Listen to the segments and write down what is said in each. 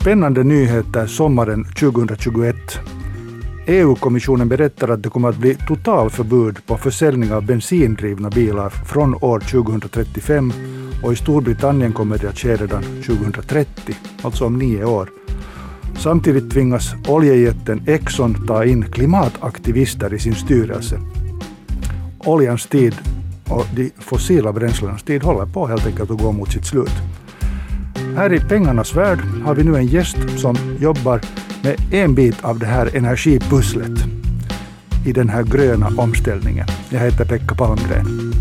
Spännande nyheter sommaren 2021. EU-kommissionen berättar att det kommer att bli totalförbud på försäljning av bensindrivna bilar från år 2035 och i Storbritannien kommer det att ske redan 2030, alltså om nio år. Samtidigt tvingas oljejätten Exxon ta in klimataktivister i sin styrelse. Oljans tid och de fossila bränslenas tid håller på helt enkelt att gå mot sitt slut. Här i pengarnas värld har vi nu en gäst som jobbar med en bit av det här energipusslet i den här gröna omställningen. Jag heter Pekka Palmgren.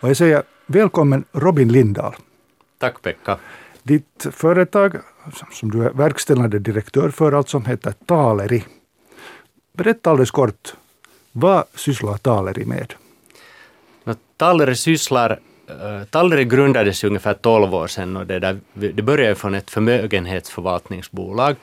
Och jag säger välkommen Robin Lindahl. Tack Pekka. Ditt företag, som du är verkställande direktör för, som heter Taleri. Berätta alldeles kort, vad sysslar Taleri med? Taleri sysslar uh, grundades ungefär 12 år sedan och det, där, det började från ett förmögenhetsförvaltningsbolag.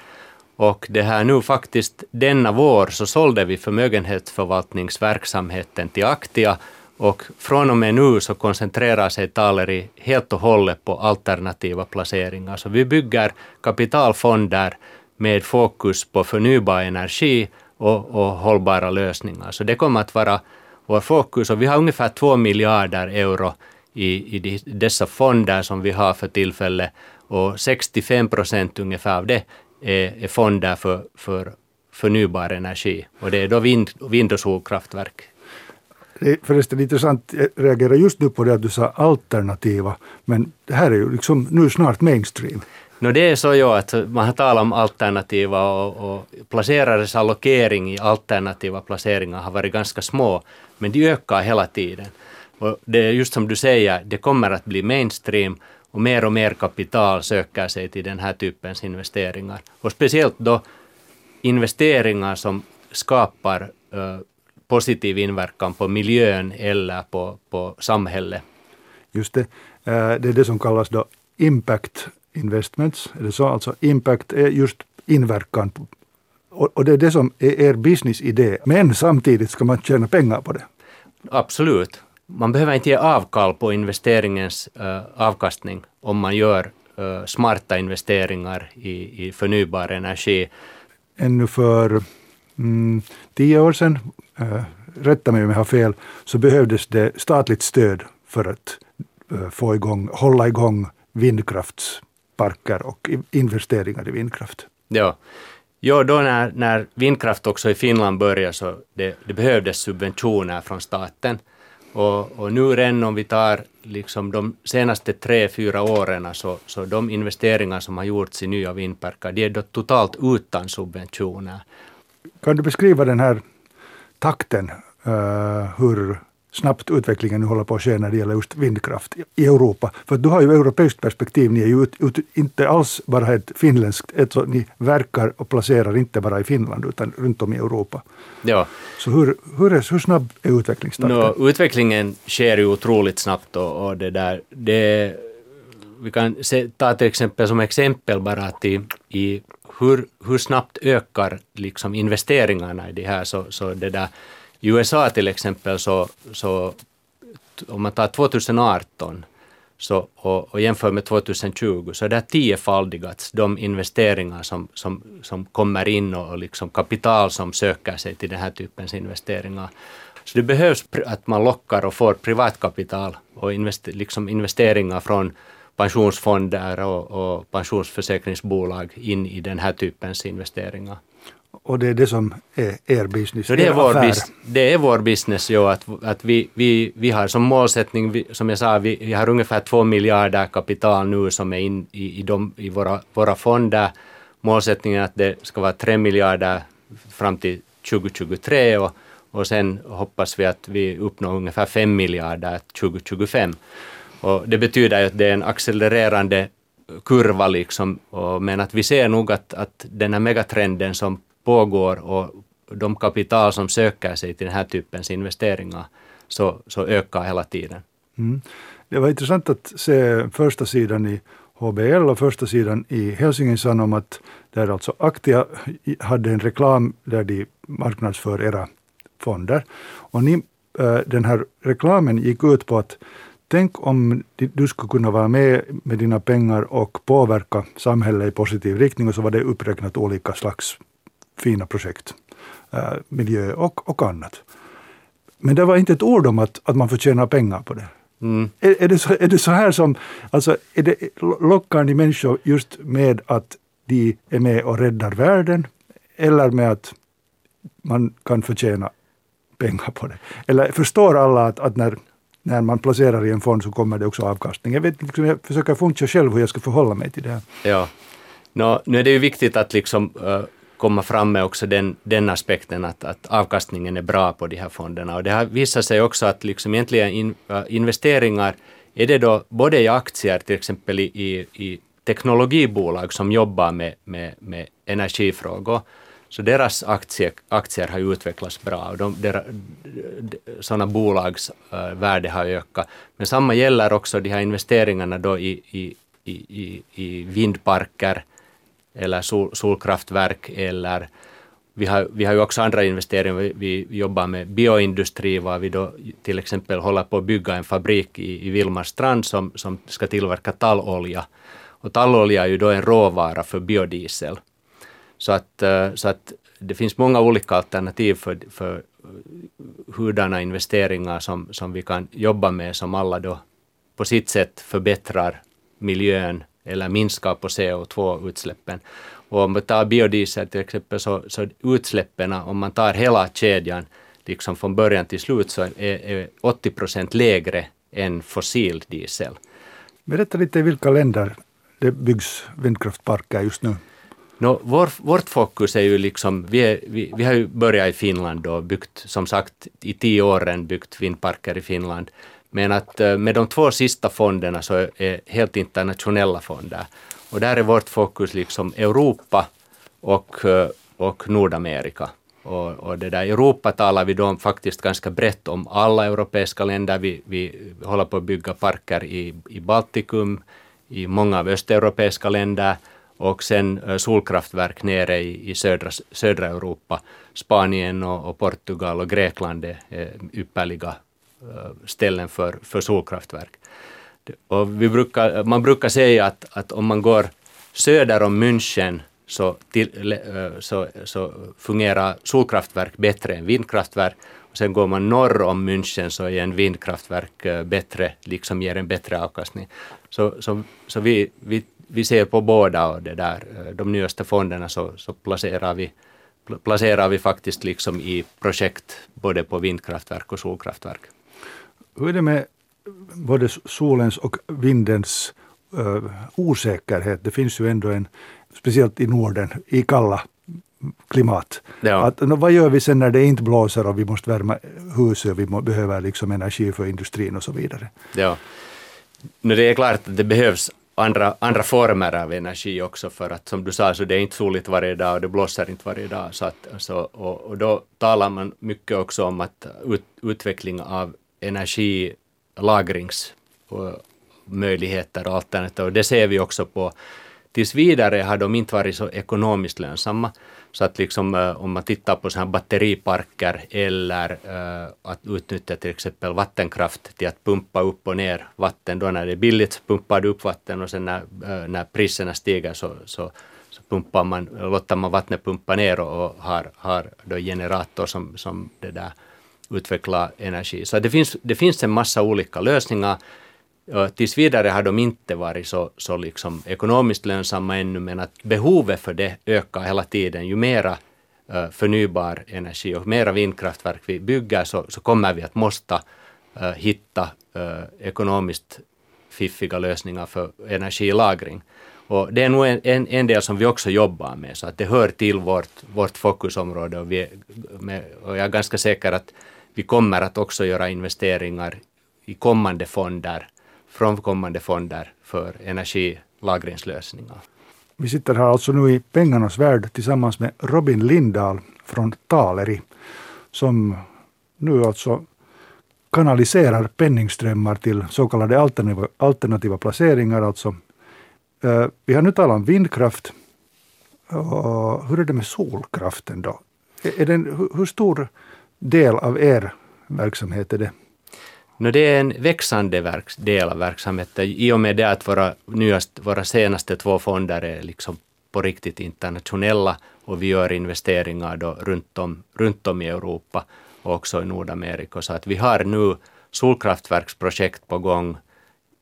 Och det här nu faktiskt denna vår så sålde vi förmögenhetsförvaltningsverksamheten till Aktia och från och med nu så koncentrerar sig Taleri helt och hållet på alternativa placeringar. Så vi bygger kapitalfonder med fokus på förnybar energi och, och hållbara lösningar. Så det kommer att vara vår fokus och vi har ungefär två miljarder euro i, i dessa fonder som vi har för tillfället och 65 procent ungefär av det är, är fonder för, för förnybar energi och det är då vind, vind och solkraftverk förresten intressant, jag reagerar just nu på det att du sa alternativa, men det här är ju liksom nu snart mainstream. No det är så ju att man har talat om alternativa och, och placerares allokering i alternativa placeringar har varit ganska små, men de ökar hela tiden. Och det är just som du säger, det kommer att bli mainstream och mer och mer kapital söker sig till den här typens investeringar. Och speciellt då investeringar som skapar uh, positiv inverkan på miljön eller på, på samhället. Just det. Eh, det är det som kallas då impact investments. Är det så? Alltså impact är just inverkan. Och det är det som är er businessidé. Men samtidigt ska man tjäna pengar på det. Absolut. Man behöver inte ge avkall på investeringens uh, avkastning om man gör uh, smarta investeringar i, i förnybar energi. Ännu för mm, tio år sedan äh, eh, rätta mig om jag har fel, så behövdes det statligt stöd för att äh, få igång, hålla igång vindkraftsparker och investeringar i vindkraft. Ja, ja då när, när vindkraft också i Finland började så det, det behövdes subventioner från staten. Och, och, nu redan om vi tar liksom de senaste tre, fyra åren, så, så de investeringar som har gjorts i nya vindparker, de är då totalt utan subventioner. Kan du beskriva den här takten, uh, hur snabbt utvecklingen nu håller på att ske när det gäller just vindkraft i Europa. För du har ju europeiskt perspektiv, ni är ju ut, ut, inte alls bara ett finländskt, ett, ni verkar och placerar inte bara i Finland utan runt om i Europa. Ja. Så hur, hur, är, hur snabb är utvecklingstakten? No, utvecklingen sker ju otroligt snabbt och, och det där, det, vi kan se, ta till exempel som exempel bara att i, i hur, hur snabbt ökar liksom investeringarna i det här? Så, så det där, I USA till exempel, så, så om man tar 2018 så, och, och jämför med 2020 så det det tiofaldigats de investeringar som, som, som kommer in och, och liksom kapital som söker sig till den här typens investeringar. Så det behövs att man lockar och får privatkapital och invest, liksom investeringar från pensionsfonder och, och pensionsförsäkringsbolag in i den här typens investeringar. Och det är det som är er business? det, är vår det är vår business, ja, att, att vi, vi, vi har som målsättning, vi, som jag sa, vi, vi har ungefär två miljarder kapital nu som är in i, i, de, i våra, våra fonder. Målsättningen är att det ska vara tre miljarder fram till 2023 och, och sen hoppas vi att vi uppnår ungefär fem miljarder 2025. Och det betyder ju att det är en accelererande kurva liksom, och, men att vi ser nog att, att den här megatrenden som pågår och de kapital som söker sig till den här typens investeringar så, så ökar hela tiden. Mm. Det var intressant att se första sidan i HBL och första sidan i Helsingin Sanomat där alltså Aktia hade en reklam där de marknadsför era fonder. Och ni, eh, den här reklamen gick ut på att tänk om du skulle kunna vara med med dina pengar och påverka samhället i positiv riktning och så var det uppräknat olika slags fina projekt, äh, miljö och, och annat. Men det var inte ett ord om att, att man får tjäna pengar på det. Mm. Är, är, det så, är det så här som, alltså är det, lockar ni människor just med att de är med och räddar världen eller med att man kan förtjäna pengar på det? Eller förstår alla att, att när, när man placerar i en fond så kommer det också avkastning? Jag, vet, liksom, jag försöker funka själv hur jag ska förhålla mig till det här. Ja. Nå, nu är det ju viktigt att liksom, uh, komma fram med också den, den aspekten att, att avkastningen är bra på de här fonderna. Och det har visat sig också att liksom egentligen in, uh, investeringar, är det då både i aktier, till exempel i, i, i teknologibolag som jobbar med, med, med energifrågor, så deras aktier, aktier har utvecklats bra och de, deras, sådana bolags uh, värde har ökat. Men samma gäller också de här investeringarna då i, i, i, i vindparker eller sol, solkraftverk eller vi har, vi har ju också andra investeringar. Vi, vi jobbar med bioindustri, var vi då till exempel håller på att bygga en fabrik i, i Vilmarstrand som, som ska tillverka tallolja. Och tallolja är ju då en råvara för biodiesel. Så att, eh, så att det finns många olika alternativ för, för eh, hurdana investeringar som, som vi kan jobba med som alla då på sitt sätt förbättrar miljön eller minskar på CO2-utsläppen. Och om man tar biodiesel till exempel så, så utsläppen, om man tar hela kedjan liksom från början till slut så är, är 80 procent lägre än fossil diesel. Berätta lite i vilka länder det byggs vindkraftparker just nu. No, vår, vårt fokus är ju liksom, vi, är, vi, vi har ju börjat i Finland och byggt, som sagt, i tio åren byggt vindparker i Finland. Men att eh, med de två sista fonderna så är helt internationella fonder. Och där är vårt fokus liksom Europa och, eh, och Nordamerika. Och, och det där Europa talar vi då faktiskt ganska brett om alla europeiska länder. Vi, vi håller på att bygga parker i, i Baltikum, i många av östeuropeiska länder och sen eh, solkraftverk nere i, i södra, södra Europa. Spanien och, och Portugal och Grekland är ypperliga eh, ställen för, för solkraftverk. Och vi brukar, man brukar säga att, att om man går söder om München så, till, eh, så, så fungerar solkraftverk bättre än vindkraftverk. Och sen går man norr om München så är en vindkraftverk bättre, liksom ger en bättre avkastning. Så, så, så vi, vi vi ser på båda och det där, eh, de nyaste fonderna så, så placerar, vi, placerar vi faktiskt liksom i projekt både på vindkraftverk och solkraftverk. Hur är det med både solens och vindens uh, osäkerhet? Det finns ju ändå en, speciellt i Norden, i kalla klimat. Ja. Att, vad gör vi sen när det inte blåser och vi måste värma huset och vi må, behöver liksom energi för industrin och så vidare? Ja. Nu det är klart att det behövs andra, andra former av energi också för att som du sa så det är inte soligt varje dag och det blåser inte varje dag. Så att, så, och, och då talar man mycket också om att ut, utveckling av energilagringsmöjligheter och alternativ. Och det ser vi också på Tills vidare har de inte varit så ekonomiskt lönsamma. Så att liksom, eh, om man tittar på sådana batteriparker eller uh, att utnyttja till exempel vattenkraft till att pumpa upp och ner vatten. Då när det är billigt pumpar du upp vatten och sen när, uh, när priserna stiger så, så, så pumpar man, låter man vattnet pumpa ner och, och har, har då generator som, som det där utvecklar energi. Så det finns, det finns en massa olika lösningar tills vidare har de inte varit så, så liksom ekonomiskt lönsamma ännu, men att behovet för det ökar hela tiden. Ju mera eh, förnybar energi och mera vindkraftverk vi bygger så, så kommer vi att måste eh, hitta eh, ekonomiskt fiffiga lösningar för energilagring. Och det är nog en, en, en, del som vi också jobbar med, så att det hör till vårt, vårt fokusområde och, vi, med, och jag är ganska säker att vi kommer att också göra investeringar i kommande fonder från kommande fonder för energilagringslösningar. Vi sitter här alltså nu i pengarnas värld tillsammans med Robin Lindahl från Taleri som nu alltså kanaliserar penningströmmar till så kallade alternativa, alternativa placeringar, alltså eh, vi har nu talat om vindkraft. Hur är det med solkraften då? Är den, hur stor del av er verksamhet är det? No, det är en växande verks, del av verksamheten i och med det att våra, nyast, våra senaste två fonder är liksom på riktigt internationella och vi gör investeringar då runt, om, runt om i Europa och också i Nordamerika. Så att vi har nu solkraftverksprojekt på gång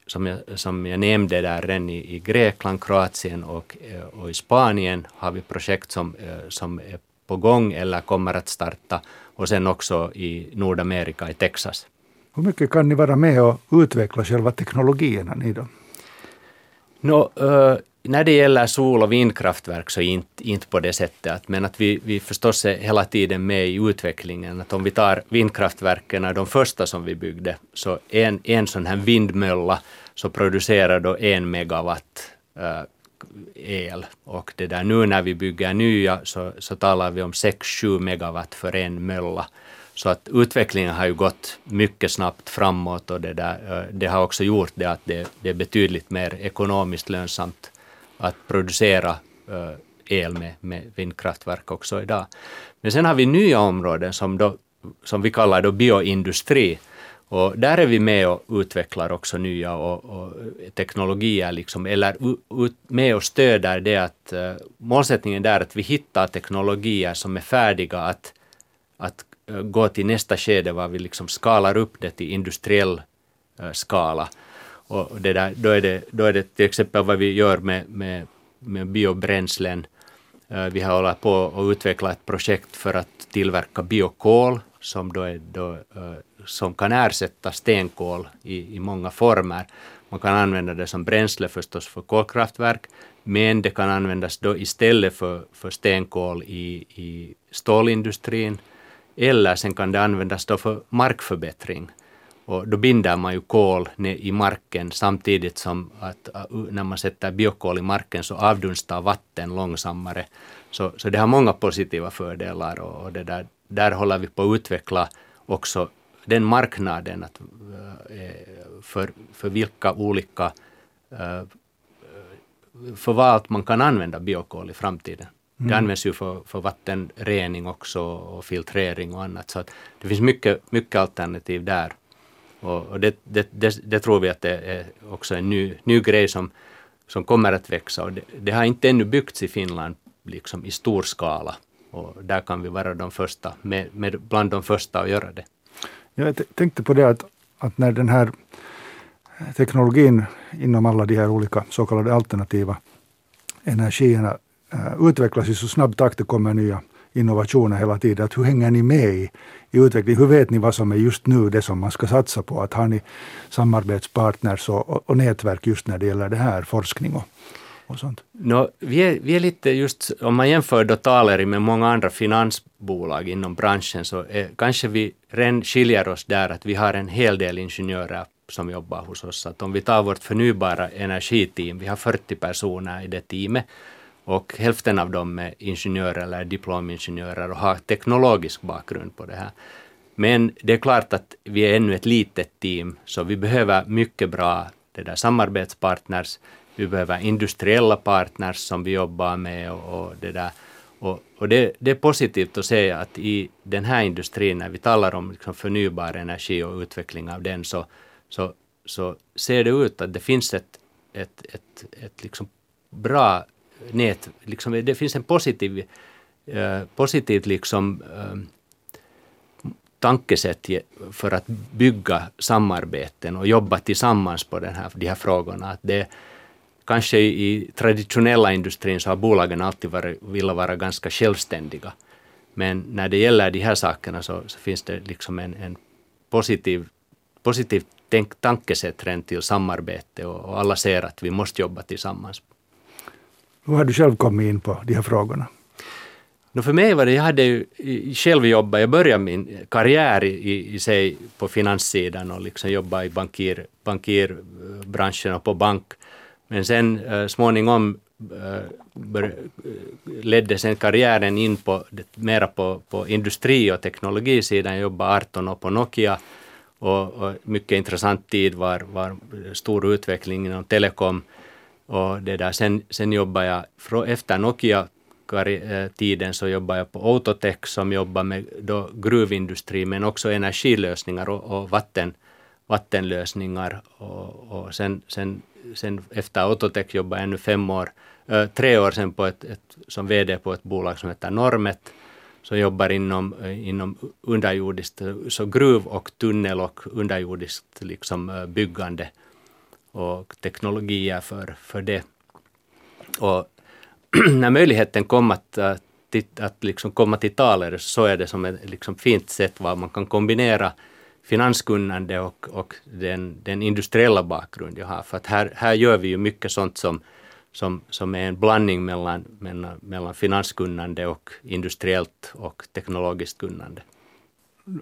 som jag, som jag nämnde där redan i, i Grekland, Kroatien och, eh, och i Spanien har vi projekt som, eh, som är på gång eller kommer att starta och sen också i Nordamerika, i Texas. Hur mycket kan ni vara med och utveckla själva teknologierna ni då? No, uh, när det gäller sol och vindkraftverk så inte, inte på det sättet, att, men att vi, vi förstås är hela tiden med i utvecklingen. Att om vi tar vindkraftverken, de första som vi byggde, så en, en sån här vindmölla så producerar då en megawatt uh, el. Och det där, nu när vi bygger nya så, så talar vi om 6-7 megawatt för en mölla. Så att utvecklingen har ju gått mycket snabbt framåt och det, där, eh, det har också gjort det att det, det är betydligt mer ekonomiskt lönsamt att producera eh, el med, med vindkraftverk också idag. Men sen har vi nya områden som, då, som vi kallar då bioindustri. Och där är vi med och utvecklar också nya och, och teknologier, liksom, eller ut, med och stöder det att uh, målsättningen är att vi hittar teknologier som är färdiga att, att Eh, gå till nästa skede, var vi liksom skalar upp det till industriell eh, skala. Och det där, då, är det, då är det till exempel vad vi gör med, med, med biobränslen. Eh, vi har hållit på att utveckla ett projekt för att tillverka biokol som, då är då, som kan ersätta stenkol i, i många former. Man kan använda det som bränsle förstås för kolkraftverk, men det kan användas då istället för, för stenkol i, i stålindustrin, eller sen kan det användas då för markförbättring. Och då binder man ju kol i marken samtidigt som att äh, när man sätter biokol i marken så avdunstar vatten långsammare. Så, så det har många positiva fördelar och, och det där, där håller vi på att utveckla också den marknaden att, äh, för, för vilka olika förvalt för vad man kan använda biokol i framtiden. Mm. Det används ju för, för vattenrening också och filtrering och annat. Så att det finns mycket, mycket alternativ där. Och, och det, det, det, det, tror vi att det är också en ny, ny grej som, som kommer att växa. Och det, det har inte ännu byggts i Finland liksom i stor skala. Och där kan vi vara de första, med, med bland de första att göra det. Jag tänkte på det att, att när den här teknologin inom alla de här olika så kallade alternativa energierna Eh, utvecklas i så snabb takt, det kommer nya innovationer hela tiden. Att hur hänger ni med i, i utvecklingen? Hur vet ni vad som är just nu det som man ska satsa på? Att har ni samarbetspartners och, och, och nätverk just när det gäller det här, forskning och, och sånt? No, vi, är, vi är lite just, om man jämför då Taleri med många andra finansbolag inom branschen så är, kanske vi redan skiljer oss där att vi har en hel del ingenjörer som jobbar hos oss. Att om vi tar vårt förnybara energiteam, vi har 40 personer i det teamet och hälften av dem är ingenjörer eller diplomingenjörer och har teknologisk bakgrund på det här. Men det är klart att vi är ännu ett litet team, så vi behöver mycket bra det där samarbetspartners. Vi behöver industriella partners som vi jobbar med och, och det där. Och, och det, det, är positivt att se att i den här industrin, när vi talar om liksom förnybar energi och utveckling av den, så, så, så ser det ut att det finns ett, ett, ett, ett liksom bra nät, liksom, det finns en positiv, eh, positivt liksom, eh, tankesätt för att bygga samarbeten och jobba tillsammans på den här, de här frågorna. Att det, kanske i traditionella industrin så har bolagen alltid varit, velat vara ganska självständiga. Men när det gäller de här sakerna så, så finns det liksom en, en positiv, positiv tänk, tankesätt till samarbete och, och alla ser att vi måste jobba tillsammans. Hur har du själv kommit in på de här frågorna? No för mig var det, jag hade ju själv jobbat, jag började min karriär i, i sig på finanssidan och liksom jobbade i bankir, bankirbranschen och på bank. Men sen uh, småningom uh, bör, eh, ledde sen karriären in på, mera på, på industri och teknologisidan. Jag jobbade 18 år på Nokia och, och mycket intressant tid var, var stor utveckling inom telekom och det där, sen, sen jobbar jag, efter Nokia-tiden eh, så jobbar jag på Autotech som jobbar med då gruvindustri men också energilösningar och, och vatten, vattenlösningar. Och, och sen, sen, sen efter Autotech jobbade jag ännu fem år, äh, tre år sen på ett, ett, som VD på ett bolag som heter Normet som jobbar inom, eh, inom underjordiskt, så gruv och tunnel och underjordiskt liksom byggande och teknologier för, för det. Och när möjligheten kom att, äh, att, att liksom komma till taler så är det som ett liksom fint sätt var man kan kombinera finanskunnande och, och den, den industriella bakgrund jag har. För att här, här gör vi ju mycket sånt som, som, som är en blandning mellan, mellan, mellan finanskunnande och industriellt och teknologiskt kunnande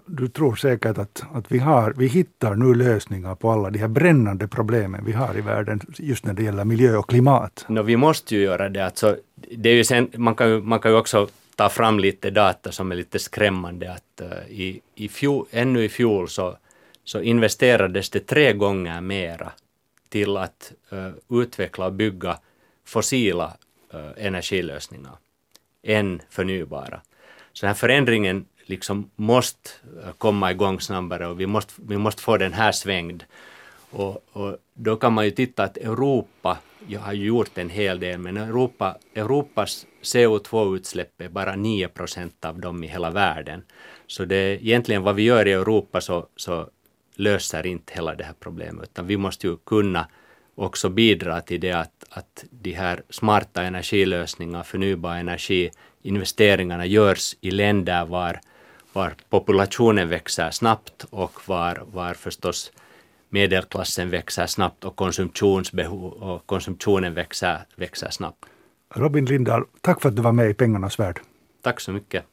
du tror säkert att, att vi, har, vi hittar nu lösningar på alla de här brännande problemen vi har i världen just när det gäller miljö och klimat. No, vi måste ju göra det. Alltså, det är ju sen, man, kan ju, man kan ju också ta fram lite data som är lite skrämmande. Att, uh, i, i fjol, ännu i fjol så, så investerades det tre gånger mera till att uh, utveckla och bygga fossila uh, energilösningar än förnybara. Så den här förändringen liksom måste eh, komma igång snabbare och vi måste, vi måste få den här svängd. Och, och då kan man ju titta att Europa jag har gjort en hel del, men Europa, Europas CO2-utsläpp är bara 9 procent av dem i hela världen. Så det är egentligen vad vi gör i Europa så, så löser inte hela det här problemet, utan vi måste ju kunna också bidra till det att, att de här smarta energilösningar, förnybar energi, investeringarna görs i länder var var populationen växer snabbt och var, var förstås medelklassen växer snabbt och konsumtionsbehov och konsumtionen växer, växer snabbt. Robin Lindahl, tack för att du var med i Pengarnas värld. Tack så mycket.